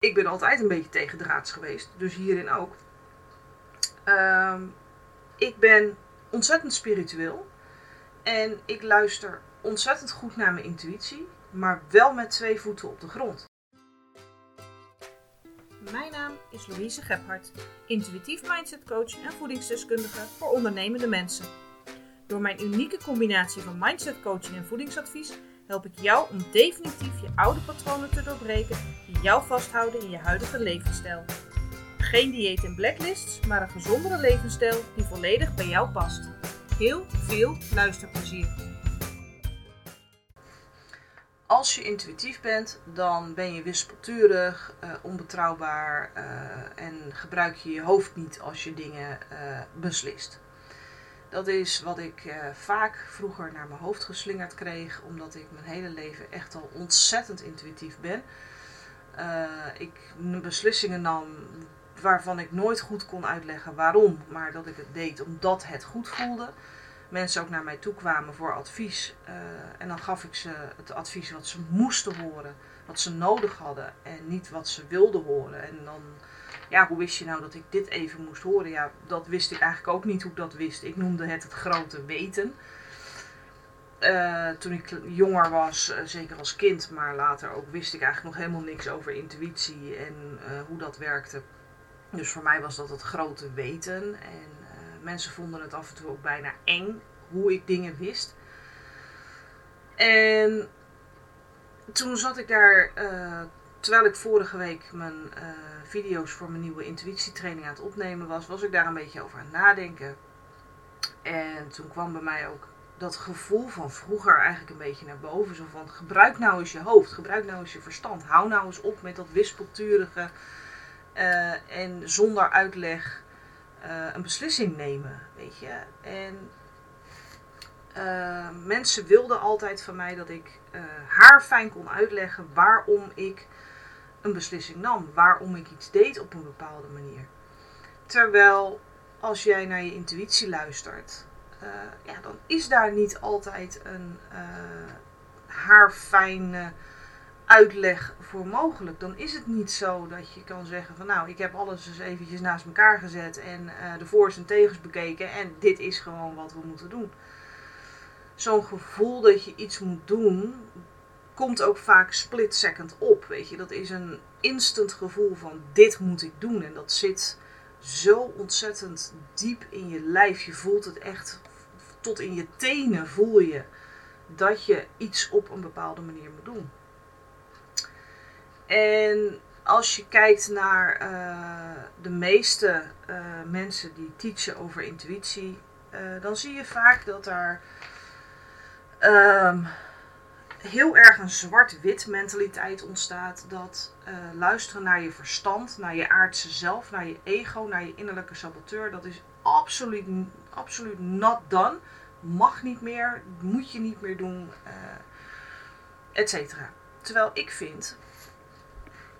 Ik ben altijd een beetje tegendraads geweest, dus hierin ook. Ehm, ik ben ontzettend spiritueel en ik luister ontzettend goed naar mijn intuïtie, maar wel met twee voeten op de grond. Mijn naam is Louise Gebhardt, intuïtief mindset coach en voedingsdeskundige voor ondernemende mensen. Door mijn unieke combinatie van mindset coaching en voedingsadvies help ik jou om definitief je oude patronen te doorbreken die jou vasthouden in je huidige levensstijl. Geen dieet en blacklists, maar een gezondere levensstijl die volledig bij jou past. Heel veel luisterplezier. Als je intuïtief bent, dan ben je wispelturig, uh, onbetrouwbaar uh, en gebruik je je hoofd niet als je dingen uh, beslist. Dat is wat ik uh, vaak vroeger naar mijn hoofd geslingerd kreeg, omdat ik mijn hele leven echt al ontzettend intuïtief ben. Uh, ik beslissingen nam waarvan ik nooit goed kon uitleggen waarom, maar dat ik het deed omdat het goed voelde. Mensen ook naar mij toe kwamen voor advies uh, en dan gaf ik ze het advies wat ze moesten horen, wat ze nodig hadden en niet wat ze wilden horen. En dan ja, hoe wist je nou dat ik dit even moest horen? Ja, dat wist ik eigenlijk ook niet hoe ik dat wist. Ik noemde het het grote weten. Uh, toen ik jonger was, uh, zeker als kind, maar later ook, wist ik eigenlijk nog helemaal niks over intuïtie en uh, hoe dat werkte. Dus voor mij was dat het grote weten. En mensen vonden het af en toe ook bijna eng hoe ik dingen wist. En toen zat ik daar, terwijl ik vorige week mijn video's voor mijn nieuwe intuïtietraining aan het opnemen was, was ik daar een beetje over aan het nadenken. En toen kwam bij mij ook dat gevoel van vroeger eigenlijk een beetje naar boven. Zo van, gebruik nou eens je hoofd, gebruik nou eens je verstand. Hou nou eens op met dat wispelturige uh, en zonder uitleg uh, een beslissing nemen, weet je. En mensen wilden altijd van mij dat ik haar fijn kon uitleggen waarom ik een beslissing nam, waarom ik iets deed op een bepaalde manier. Terwijl als jij naar je intuïtie luistert, uh, ja, dan is daar niet altijd een uh, haarfijne uitleg voor mogelijk. Dan is het niet zo dat je kan zeggen van nou, ik heb alles eens eventjes naast elkaar gezet en uh, de voor's en tegens bekeken en dit is gewoon wat we moeten doen. Zo'n gevoel dat je iets moet doen, komt ook vaak split second op. Weet je, dat is een instant gevoel van dit moet ik doen. En dat zit zo ontzettend diep in je lijf. Je voelt het echt tot in je tenen voel je dat je iets op een bepaalde manier moet doen. En als je kijkt naar uh, de meeste uh, mensen die teachen over intuïtie, uh, dan zie je vaak dat daar heel erg een zwart-wit mentaliteit ontstaat. Dat uh, luisteren naar je verstand, naar je aardse zelf, naar je ego, naar je innerlijke saboteur, dat is absoluut, absoluut not done. Mag niet meer, moet je niet meer doen, uh, et cetera. Terwijl ik vind,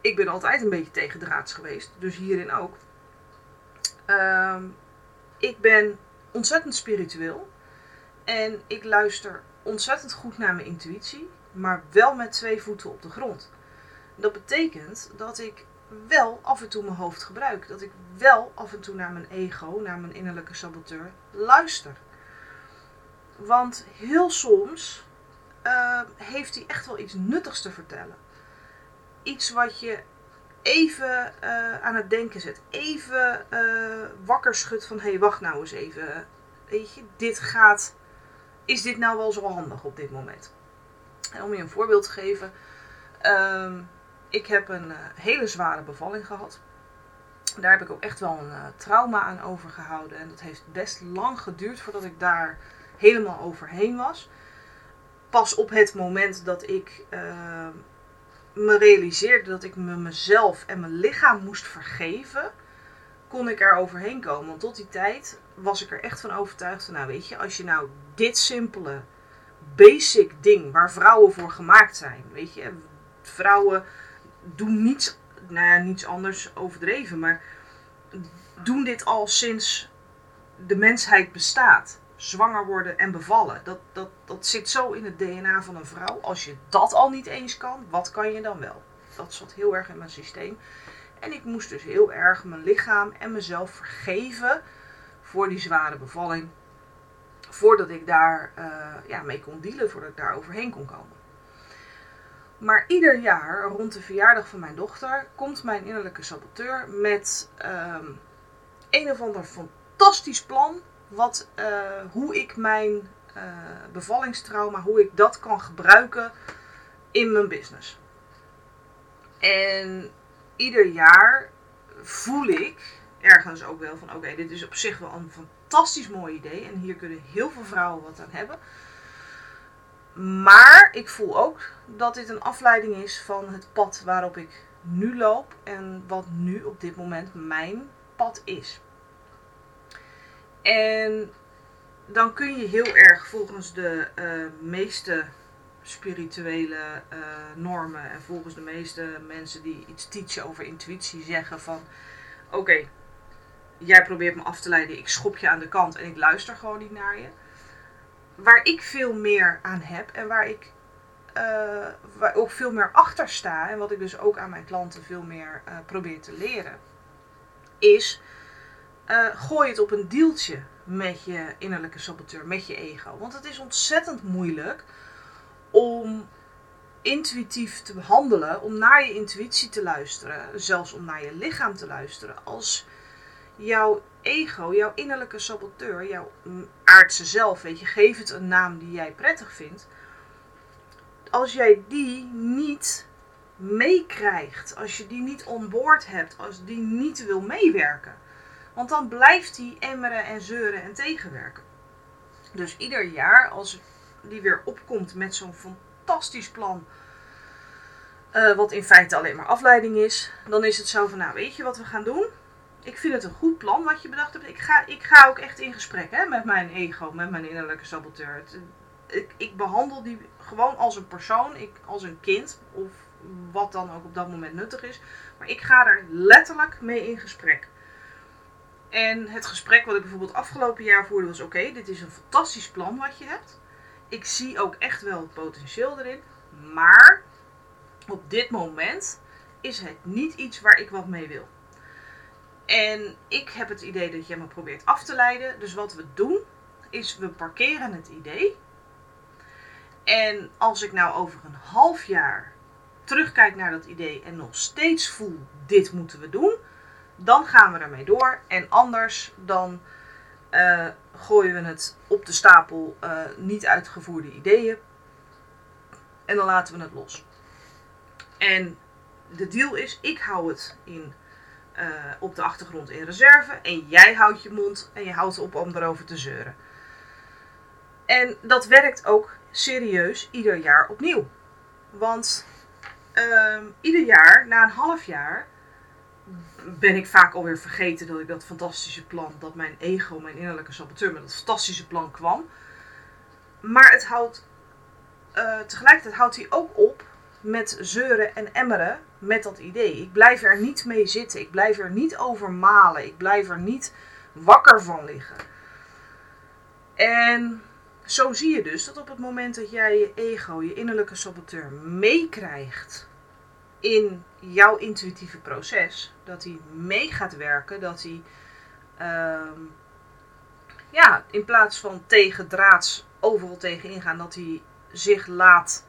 ik ben altijd een beetje tegendraads geweest, dus hierin ook. Uh, ik ben ontzettend spiritueel en ik luister ontzettend goed naar mijn intuïtie, maar wel met twee voeten op de grond. Dat betekent dat ik wel af en toe mijn hoofd gebruik. Dat ik wel af en toe naar mijn ego, naar mijn innerlijke saboteur luister. Want heel soms uh, heeft hij echt wel iets nuttigs te vertellen. Iets wat je even uh, aan het denken zet. Even uh, wakker schudt van hé, hey, wacht nou eens even. Dit gaat is dit nou wel zo handig op dit moment? En om je een voorbeeld te geven. Um, ik heb een uh, hele zware bevalling gehad. Daar heb ik ook echt wel een uh, trauma aan overgehouden. En dat heeft best lang geduurd voordat ik daar helemaal overheen was. Pas op het moment dat ik uh, me realiseerde dat ik me mezelf en mijn lichaam moest vergeven, kon ik er overheen komen. Want tot die tijd was ik er echt van overtuigd van, nou weet je, als je nou dit simpele, basic ding waar vrouwen voor gemaakt zijn, weet je, vrouwen doen niets, nou ja, niets anders overdreven, maar doen dit al sinds de mensheid bestaat. Zwanger worden en bevallen. Dat, dat, dat zit zo in het DNA van een vrouw. Als je dat al niet eens kan, wat kan je dan wel? Dat zat heel erg in mijn systeem. En ik moest dus heel erg mijn lichaam en mezelf vergeven voor die zware bevalling. Voordat ik daar uh, ja, mee kon dealen, voordat ik daar overheen kon komen. Maar ieder jaar, rond de verjaardag van mijn dochter, komt mijn innerlijke saboteur met um, een of ander fantastisch plan. Wat, uh, hoe ik mijn uh, bevallingstrauma, hoe ik dat kan gebruiken in mijn business. En ieder jaar voel ik ergens ook wel van oké, dit is op zich wel een fantastisch mooi idee. En hier kunnen heel veel vrouwen wat aan hebben. Maar ik voel ook dat dit een afleiding is van het pad waarop ik nu loop en wat nu op dit moment mijn pad is. En dan kun je heel erg volgens de uh, meeste spirituele uh, normen en volgens de meeste mensen die iets teachen over intuïtie zeggen van oké, jij probeert me af te leiden, ik schop je aan de kant en ik luister gewoon niet naar je. Waar ik veel meer aan heb en waar ik uh, waar ook veel meer achter sta en wat ik dus ook aan mijn klanten veel meer uh, probeer te leren, is gooi het op een deeltje met je innerlijke saboteur, met je ego. Want het is ontzettend moeilijk om intuïtief te behandelen, om naar je intuïtie te luisteren, zelfs om naar je lichaam te luisteren, als jouw ego, jouw innerlijke saboteur, jouw aardse zelf, weet je, geef het een naam die jij prettig vindt. Als jij die niet meekrijgt, als je die niet onboord hebt, als die niet wil meewerken, want dan blijft die emmeren en zeuren en tegenwerken. Dus ieder jaar, als die weer opkomt met zo'n fantastisch plan, uh, wat in feite alleen maar afleiding is, dan is het zo van, nou weet je wat we gaan doen? Ik vind het een goed plan wat je bedacht hebt. Ik ga, ik ga ook echt in gesprek hè, met mijn ego, met mijn innerlijke saboteur. ik, ik behandel die gewoon als een persoon, ik, als een kind, of wat dan ook op dat moment nuttig is. Maar ik ga er letterlijk mee in gesprek. En het gesprek wat ik bijvoorbeeld afgelopen jaar voerde was: oké, dit is een fantastisch plan wat je hebt. Ik zie ook echt wel het potentieel erin. Maar op dit moment is het niet iets waar ik wat mee wil. En ik heb het idee dat jij me probeert af te leiden. Dus wat we doen, is we parkeren het idee. En als ik nou over een half jaar terugkijk naar dat idee en nog steeds voel, dit moeten we doen, dan gaan we ermee door. En anders dan uh, gooien we het op de stapel uh, niet uitgevoerde ideeën. En dan laten we het los. En de deal is, ik hou het in, uh, op de achtergrond in reserve. En jij houdt je mond en je houdt op om erover te zeuren. En dat werkt ook serieus ieder jaar opnieuw. Want uh, ieder jaar, na een half jaar, ben ik vaak alweer vergeten dat ik dat fantastische plan, dat mijn ego, mijn innerlijke saboteur met dat fantastische plan kwam. Maar het houdt, uh, tegelijkertijd houdt hij ook op met zeuren en emmeren met dat idee. Ik blijf er niet mee zitten. Ik blijf er niet over malen. Ik blijf er niet wakker van liggen. En zo zie je dus dat op het moment dat jij je ego, je innerlijke saboteur, meekrijgt in jouw intuïtieve proces, dat hij mee gaat werken, dat hij uh, ja, in plaats van tegen draads overal tegen ingaan, dat hij zich laat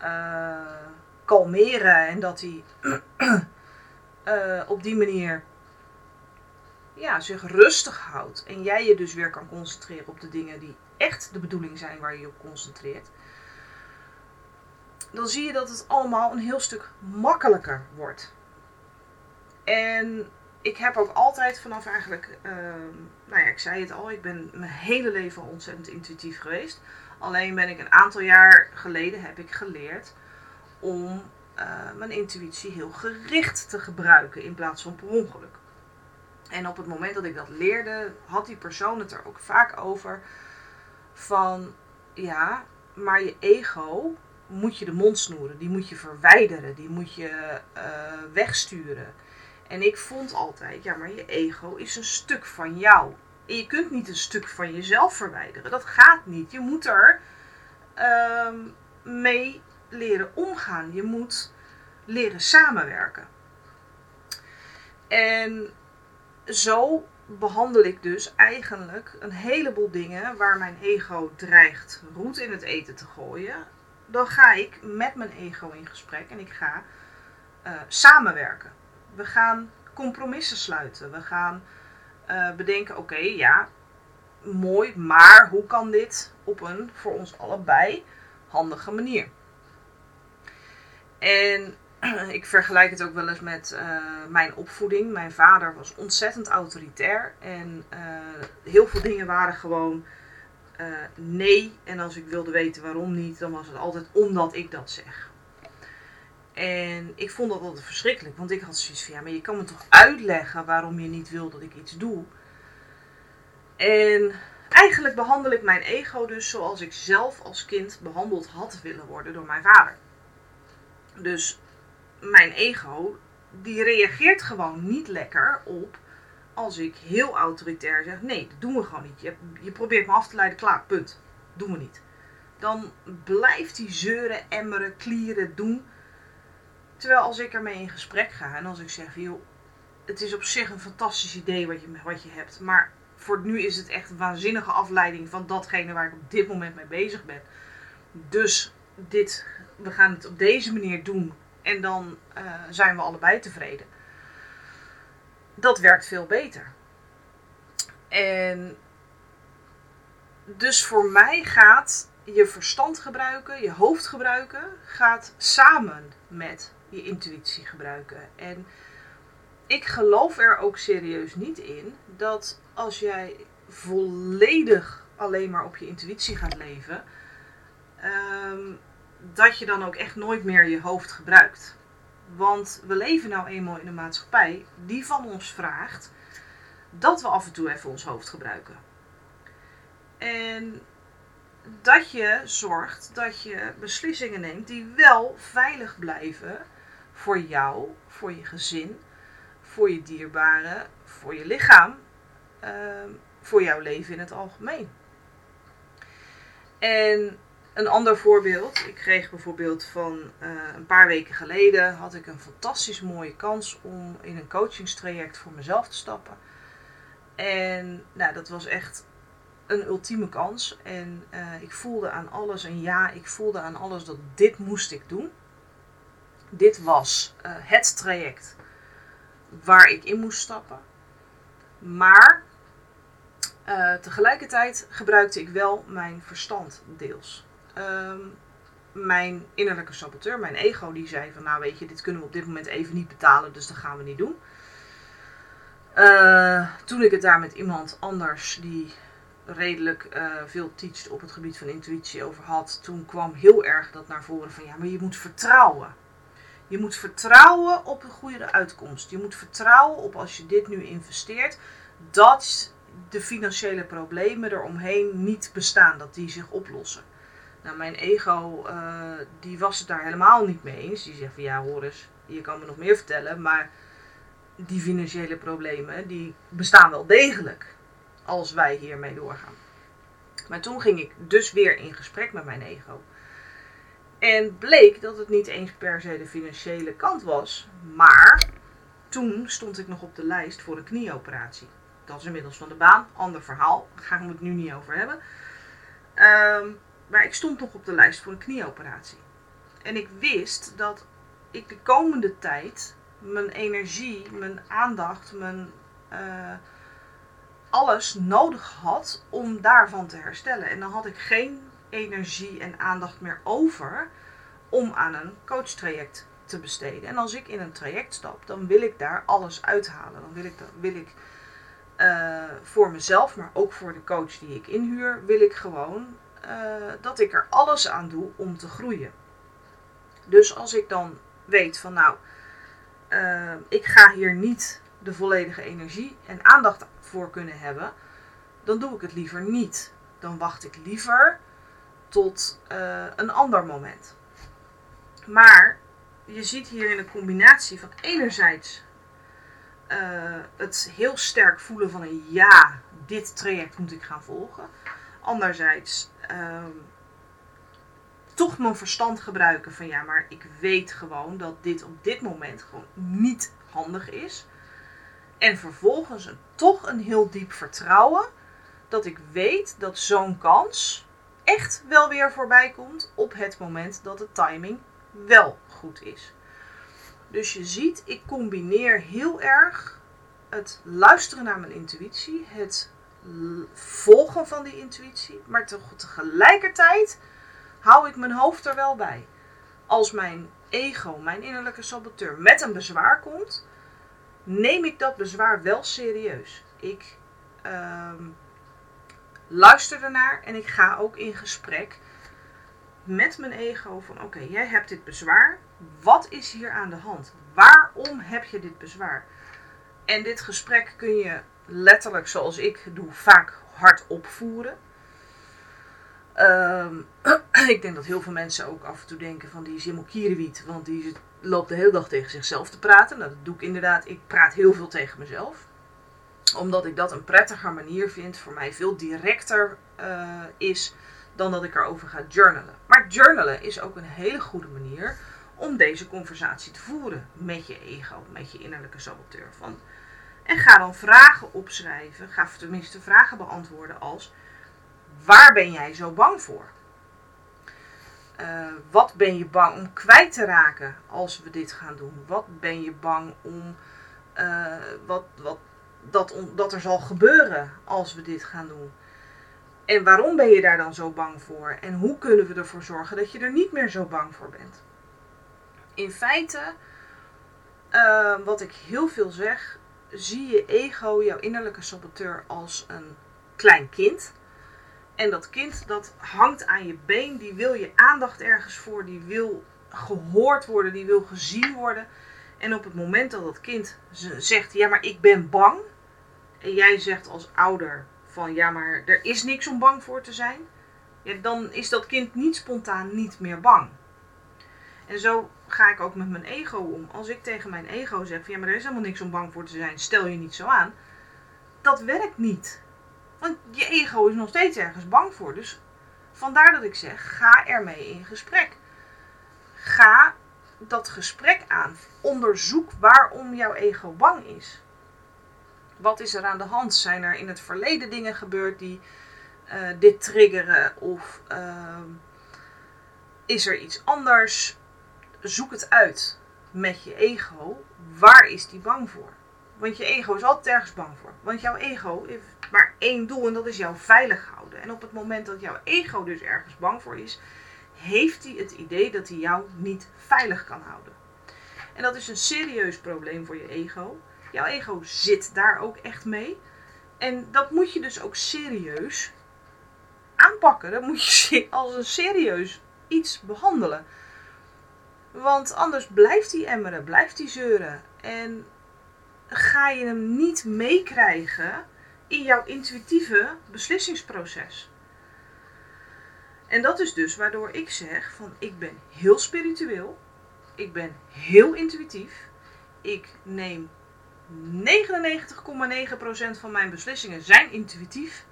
uh, kalmeren en dat hij uh, op die manier ja, zich rustig houdt. En jij je dus weer kan concentreren op de dingen die echt de bedoeling zijn waar je je op concentreert. Dan zie je dat het allemaal een heel stuk makkelijker wordt. En ik heb ook altijd vanaf eigenlijk, uh, nou ja, ik zei het al, ik ben mijn hele leven ontzettend intuïtief geweest. Alleen ben ik een aantal jaar geleden heb ik geleerd om uh, mijn intuïtie heel gericht te gebruiken in plaats van per ongeluk. En op het moment dat ik dat leerde, had die persoon het er ook vaak over van ja, maar je ego moet je de mond snoeren, die moet je verwijderen, die moet je uh, wegsturen. En ik vond altijd, ja, maar je ego is een stuk van jou. En je kunt niet een stuk van jezelf verwijderen. Dat gaat niet. Je moet er um, mee leren omgaan. Je moet leren samenwerken. En zo behandel ik dus eigenlijk een heleboel dingen waar mijn ego dreigt roet in het eten te gooien. Dan ga ik met mijn ego in gesprek en ik ga uh, samenwerken. We gaan compromissen sluiten. We gaan uh, bedenken: oké, ja, mooi, maar hoe kan dit op een voor ons allebei handige manier? En ik vergelijk het ook wel eens met uh, mijn opvoeding. Mijn vader was ontzettend autoritair en heel veel dingen waren gewoon uh, nee. En als ik wilde weten waarom niet, dan was het altijd omdat ik dat zeg. En ik vond dat altijd verschrikkelijk, want ik had zoiets van ja, maar je kan me toch uitleggen waarom je niet wil dat ik iets doe. En eigenlijk behandel ik mijn ego dus zoals ik zelf als kind behandeld had willen worden door mijn vader. Dus mijn ego, die reageert gewoon niet lekker op als ik heel autoritair zeg: nee, dat doen we gewoon niet. Je, je probeert me af te leiden, klaar, punt. Doen we niet. Dan blijft die zeuren, emmeren, klieren, doen. Terwijl als ik ermee in gesprek ga en als ik zeg: joh, het is op zich een fantastisch idee wat je, wat je hebt, maar voor nu is het echt een waanzinnige afleiding van datgene waar ik op dit moment mee bezig ben. Dus dit, we gaan het op deze manier doen en dan uh, zijn we allebei tevreden. Dat werkt veel beter. En dus voor mij gaat je verstand gebruiken, je hoofd gebruiken, gaat samen met je intuïtie gebruiken. En ik geloof er ook serieus niet in dat als jij volledig alleen maar op je intuïtie gaat leven, um, dat je dan ook echt nooit meer je hoofd gebruikt. Want we leven nou eenmaal in een maatschappij die van ons vraagt dat we af en toe even ons hoofd gebruiken. En dat je zorgt dat je beslissingen neemt die wel veilig blijven voor jou, voor je gezin, voor je dierbaren, voor je lichaam, uh, voor jouw leven in het algemeen. En een ander voorbeeld. Ik kreeg bijvoorbeeld van uh, een paar weken geleden had ik een fantastisch mooie kans om in een coachingstraject voor mezelf te stappen. En nou, dat was echt een ultieme kans. En uh, ik voelde aan alles en ja, ik voelde aan alles dat dit moest ik doen. Dit was uh, het traject waar ik in moest stappen. Maar tegelijkertijd gebruikte ik wel mijn verstand deels. Um, mijn innerlijke saboteur, mijn ego, die zei van nou weet je, dit kunnen we op dit moment even niet betalen, dus dat gaan we niet doen. Uh, toen ik het daar met iemand anders die redelijk uh, veel teacht op het gebied van intuïtie over had, toen kwam heel erg dat naar voren van ja, maar je moet vertrouwen. Je moet vertrouwen op een goede uitkomst. Je moet vertrouwen op als je dit nu investeert, dat de financiële problemen eromheen niet bestaan, dat die zich oplossen. Nou, mijn ego, uh, die was het daar helemaal niet mee eens. Die zegt van ja, hoor eens, je kan me nog meer vertellen, maar die financiële problemen, die bestaan wel degelijk als wij hiermee doorgaan. Maar toen ging ik dus weer in gesprek met mijn ego. En bleek dat het niet eens per se de financiële kant was, maar toen stond ik nog op de lijst voor een knieoperatie. Dat is inmiddels van de baan, ander verhaal, daar gaan we het nu niet over hebben. Um, maar ik stond nog op de lijst voor een knieoperatie. En ik wist dat ik de komende tijd mijn energie, mijn aandacht, mijn uh, alles nodig had om daarvan te herstellen. En dan had ik geen energie en aandacht meer over om aan een coachtraject te besteden. En als ik in een traject stap, dan wil ik daar alles uithalen. Dan wil ik, wil ik uh, voor mezelf, maar ook voor de coach die ik inhuur, wil ik gewoon uh, dat ik er alles aan doe om te groeien. Dus als ik dan weet van nou, uh, ik ga hier niet de volledige energie en aandacht voor kunnen hebben, dan doe ik het liever niet. Dan wacht ik liever tot uh, een ander moment. Maar je ziet hier een combinatie van enerzijds het heel sterk voelen van een ja, dit traject moet ik gaan volgen. Anderzijds um, toch mijn verstand gebruiken van ja, maar ik weet gewoon dat dit op dit moment gewoon niet handig is. En vervolgens een, toch een heel diep vertrouwen dat ik weet dat zo'n kans echt wel weer voorbij komt op het moment dat de timing wel goed is. Dus je ziet, ik combineer heel erg het luisteren naar mijn intuïtie, het volgen van die intuïtie, maar tegelijkertijd hou ik mijn hoofd er wel bij. Als mijn ego, mijn innerlijke saboteur, met een bezwaar komt, neem ik dat bezwaar wel serieus. Ik ehm, luister ernaar en ik ga ook in gesprek met mijn ego van oké, jij hebt dit bezwaar. Wat is hier aan de hand? Waarom heb je dit bezwaar? En dit gesprek kun je letterlijk, zoals ik doe, vaak hard opvoeren. Ehm, ik denk dat heel veel mensen ook af en toe denken van die is helemaal want die loopt de hele dag tegen zichzelf te praten. Nou, dat doe ik inderdaad. Ik praat heel veel tegen mezelf. Omdat ik dat een prettiger manier vind, voor mij veel directer uh, is dan dat ik erover ga journalen. Maar journalen is ook een hele goede manier om deze conversatie te voeren met je ego, met je innerlijke saboteur. Van, en ga dan vragen opschrijven, ga tenminste vragen beantwoorden als waar ben jij zo bang voor? Uh, wat ben je bang om kwijt te raken als we dit gaan doen? Wat ben je bang om uh, wat, wat, dat, dat er zal gebeuren als we dit gaan doen? En waarom ben je daar dan zo bang voor? En hoe kunnen we ervoor zorgen dat je er niet meer zo bang voor bent? In feite, uh, wat ik heel veel zeg, zie je ego, jouw innerlijke saboteur, als een klein kind. En dat kind dat hangt aan je been, die wil je aandacht ergens voor, die wil gehoord worden, die wil gezien worden. En op het moment dat dat kind zegt, ja maar ik ben bang, en jij zegt als ouder van ja maar er is niks om bang voor te zijn, dan is dat kind niet spontaan niet meer bang. En zo ga ik ook met mijn ego om. Als ik tegen mijn ego zeg: ja, maar er is helemaal niks om bang voor te zijn, stel je niet zo aan. Dat werkt niet. Want je ego is nog steeds ergens bang voor. Dus vandaar dat ik zeg: ga ermee in gesprek. Ga dat gesprek aan. Onderzoek waarom jouw ego bang is. Wat is er aan de hand? Zijn er in het verleden dingen gebeurd die uh, dit triggeren? Of uh, is er iets anders? Zoek het uit met je ego. Waar is die bang voor? Want je ego is altijd ergens bang voor. Want jouw ego heeft maar één doel en dat is jou veilig houden. En op het moment dat jouw ego dus ergens bang voor is, heeft hij het idee dat hij jou niet veilig kan houden. En dat is een serieus probleem voor je ego. Jouw ego zit daar ook echt mee. En dat moet je dus ook serieus aanpakken. Dat moet je als een serieus iets behandelen. Want anders blijft hij emmeren, blijft hij zeuren. En ga je hem niet meekrijgen in jouw intuïtieve beslissingsproces. En dat is dus waardoor ik zeg van ik ben heel spiritueel. Ik ben heel intuïtief. Ik neem 99,9% van mijn beslissingen zijn intuïtief.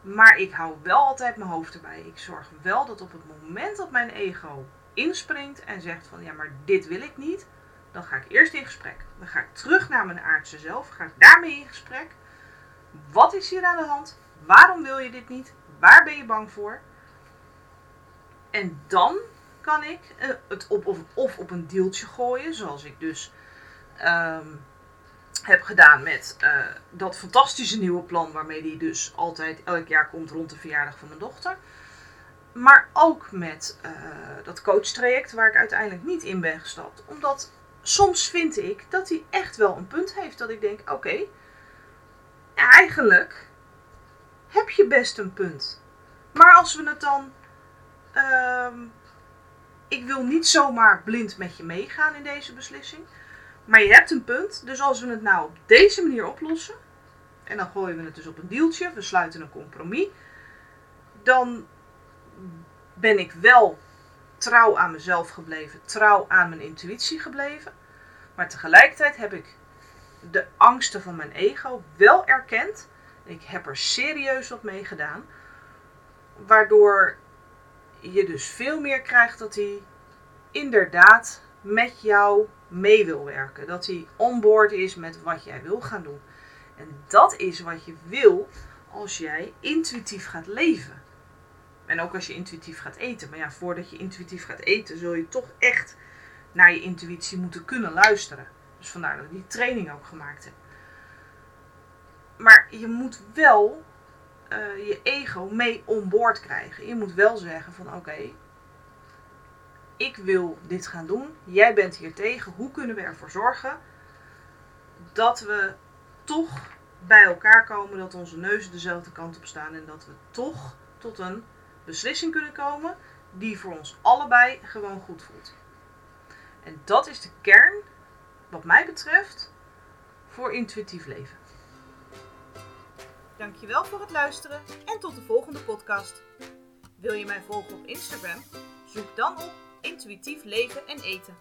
Maar ik hou wel altijd mijn hoofd erbij. Ik zorg wel dat op het moment dat mijn ego inspringt en zegt van ja, maar dit wil ik niet, dan ga ik eerst in gesprek. Dan ga ik terug naar mijn aardse zelf, ga ik daarmee in gesprek. Wat is hier aan de hand? Waarom wil je dit niet? Waar ben je bang voor? En dan kan ik eh, het op, of, op een deeltje gooien, zoals ik dus ehm, heb gedaan met uh, dat fantastische nieuwe plan, waarmee die dus altijd elk jaar komt rond de verjaardag van mijn dochter. Maar ook met uh, dat coachtraject waar ik uiteindelijk niet in ben gestapt. Omdat soms vind ik dat hij echt wel een punt heeft. Dat ik denk, oké, eigenlijk heb je best een punt. Maar als we het dan... Uh, ik wil niet zomaar blind met je meegaan in deze beslissing. Maar je hebt een punt. Dus als we het nou op deze manier oplossen. En dan gooien we het dus op een deeltje. We sluiten een compromis. Dan ben ik wel trouw aan mezelf gebleven, trouw aan mijn intuïtie gebleven. Maar tegelijkertijd heb ik de angsten van mijn ego wel erkend. Ik heb er serieus wat mee gedaan. Waardoor je dus veel meer krijgt dat hij inderdaad met jou mee wil werken. Dat hij onboard is met wat jij wil gaan doen. En dat is wat je wil als jij intuïtief gaat leven. En ook als je intuïtief gaat eten. Maar ja, voordat je intuïtief gaat eten, zul je toch echt naar je intuïtie moeten kunnen luisteren. Dus vandaar dat ik die training ook gemaakt heb. Maar je moet wel uh, je ego mee onboord krijgen. Je moet wel zeggen van oké, ik wil dit gaan doen. Jij bent hier tegen. Hoe kunnen we ervoor zorgen dat we toch bij elkaar komen, dat onze neuzen dezelfde kant op staan en dat we toch tot een beslissing kunnen komen die voor ons allebei gewoon goed voelt. En dat is de kern, wat mij betreft, voor intuïtief leven. Dankjewel voor het luisteren en tot de volgende podcast. Wil je mij volgen op Instagram? Zoek dan op intuïtief leven en eten.